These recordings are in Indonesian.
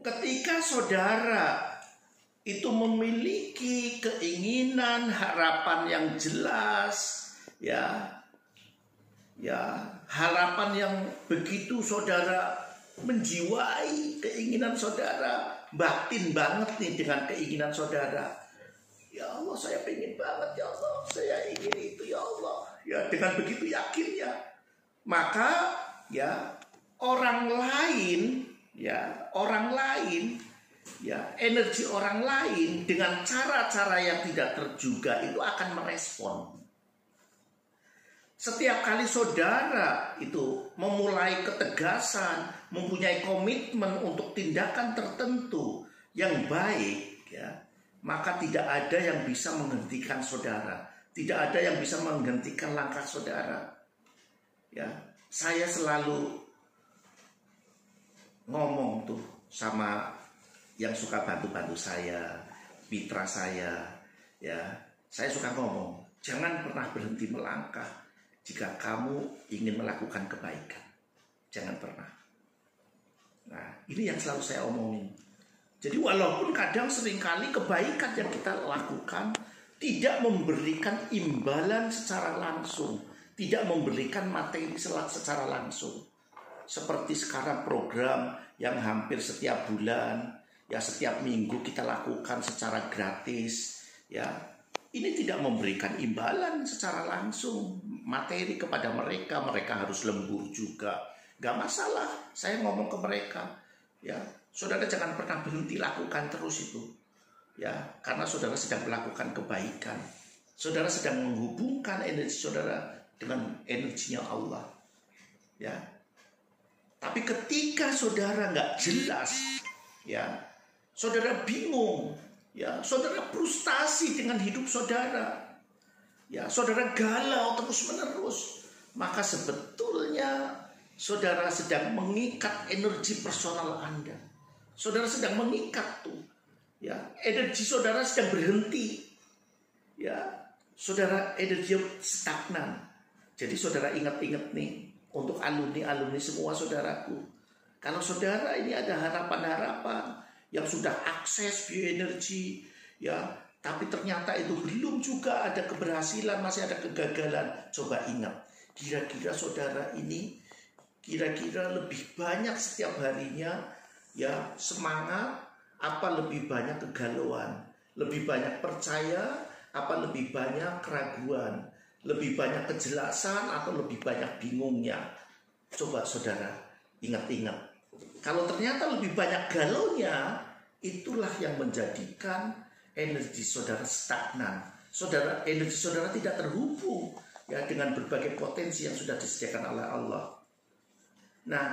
ketika saudara itu memiliki keinginan, harapan yang jelas, ya, ya, harapan yang begitu saudara menjiwai keinginan saudara, batin banget nih dengan keinginan saudara. Ya Allah, saya pengen banget ya Allah, saya ingin itu ya Allah. Ya dengan begitu yakinnya, maka ya orang lain ya orang lain ya energi orang lain dengan cara-cara yang tidak terduga itu akan merespon. Setiap kali saudara itu memulai ketegasan, mempunyai komitmen untuk tindakan tertentu yang baik, ya, maka tidak ada yang bisa menghentikan saudara, tidak ada yang bisa menghentikan langkah saudara. Ya, saya selalu ngomong tuh sama yang suka bantu-bantu saya, mitra saya, ya. Saya suka ngomong, jangan pernah berhenti melangkah jika kamu ingin melakukan kebaikan. Jangan pernah. Nah, ini yang selalu saya omongin. Jadi walaupun kadang sering kali kebaikan yang kita lakukan tidak memberikan imbalan secara langsung, tidak memberikan materi secara langsung. Seperti sekarang program yang hampir setiap bulan ya setiap minggu kita lakukan secara gratis ya. Ini tidak memberikan imbalan secara langsung materi kepada mereka mereka harus lembur juga. Gak masalah saya ngomong ke mereka ya. Saudara jangan pernah berhenti lakukan terus itu ya. Karena saudara sedang melakukan kebaikan. Saudara sedang menghubungkan energi saudara dengan energinya Allah ya tapi ketika saudara nggak jelas ya saudara bingung, ya, saudara frustasi dengan hidup saudara. Ya, saudara galau terus-menerus, maka sebetulnya saudara sedang mengikat energi personal Anda. Saudara sedang mengikat tuh. Ya, energi saudara sedang berhenti. Ya, saudara energi stagnan. Jadi saudara ingat-ingat nih untuk alumni-alumni semua saudaraku. Kalau saudara ini ada harapan-harapan, yang sudah akses bioenergi ya tapi ternyata itu belum juga ada keberhasilan masih ada kegagalan coba ingat. Kira-kira saudara ini kira-kira lebih banyak setiap harinya ya semangat apa lebih banyak kegalauan? Lebih banyak percaya apa lebih banyak keraguan lebih banyak kejelasan atau lebih banyak bingungnya coba saudara ingat-ingat kalau ternyata lebih banyak galaunya, itulah yang menjadikan energi saudara stagnan. Saudara energi saudara tidak terhubung ya dengan berbagai potensi yang sudah disediakan oleh Allah. Nah,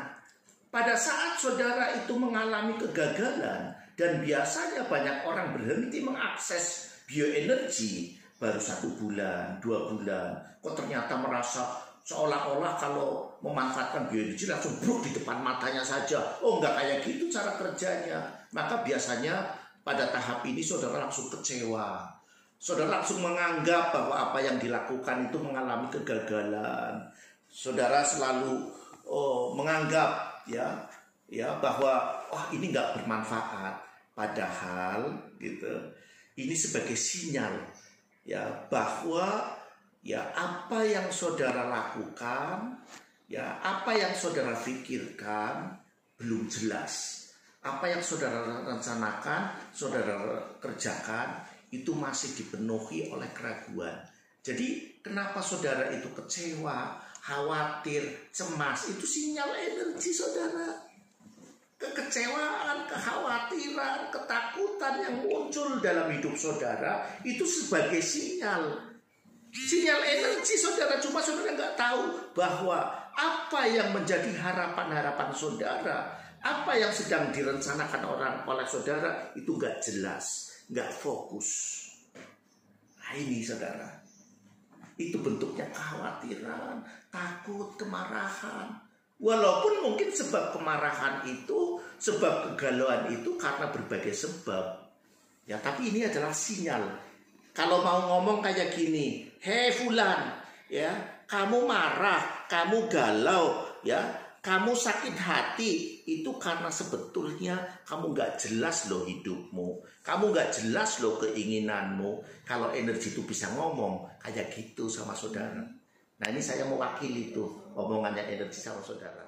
pada saat saudara itu mengalami kegagalan dan biasanya banyak orang berhenti mengakses bioenergi baru satu bulan, dua bulan, kok ternyata merasa seolah-olah kalau memanfaatkan bioenergi langsung bruk di depan matanya saja. Oh enggak kayak gitu cara kerjanya. Maka biasanya pada tahap ini saudara langsung kecewa. Saudara langsung menganggap bahwa apa yang dilakukan itu mengalami kegagalan. Saudara selalu oh, menganggap ya ya bahwa oh ini nggak bermanfaat. Padahal gitu ini sebagai sinyal ya bahwa ya apa yang saudara lakukan, ya apa yang saudara pikirkan belum jelas. Apa yang saudara rencanakan, saudara kerjakan itu masih dipenuhi oleh keraguan. Jadi kenapa saudara itu kecewa, khawatir, cemas, itu sinyal energi saudara. Kekhawatiran, ketakutan yang muncul dalam hidup saudara itu sebagai sinyal Sinyal energi saudara cuma saudara nggak tahu bahwa apa yang menjadi harapan-harapan saudara, apa yang sedang direncanakan orang oleh saudara itu nggak jelas, nggak fokus. Nah ini saudara, itu bentuknya kekhawatiran, takut, kemarahan. Walaupun mungkin sebab kemarahan itu, sebab kegalauan itu karena berbagai sebab. Ya, tapi ini adalah sinyal. Kalau mau ngomong kayak gini, hei fulan, ya, kamu marah, kamu galau, ya, kamu sakit hati itu karena sebetulnya kamu nggak jelas loh hidupmu. Kamu nggak jelas loh keinginanmu. Kalau energi itu bisa ngomong kayak gitu sama saudara. Nah ini saya mewakili tuh omongannya energi sama saudara.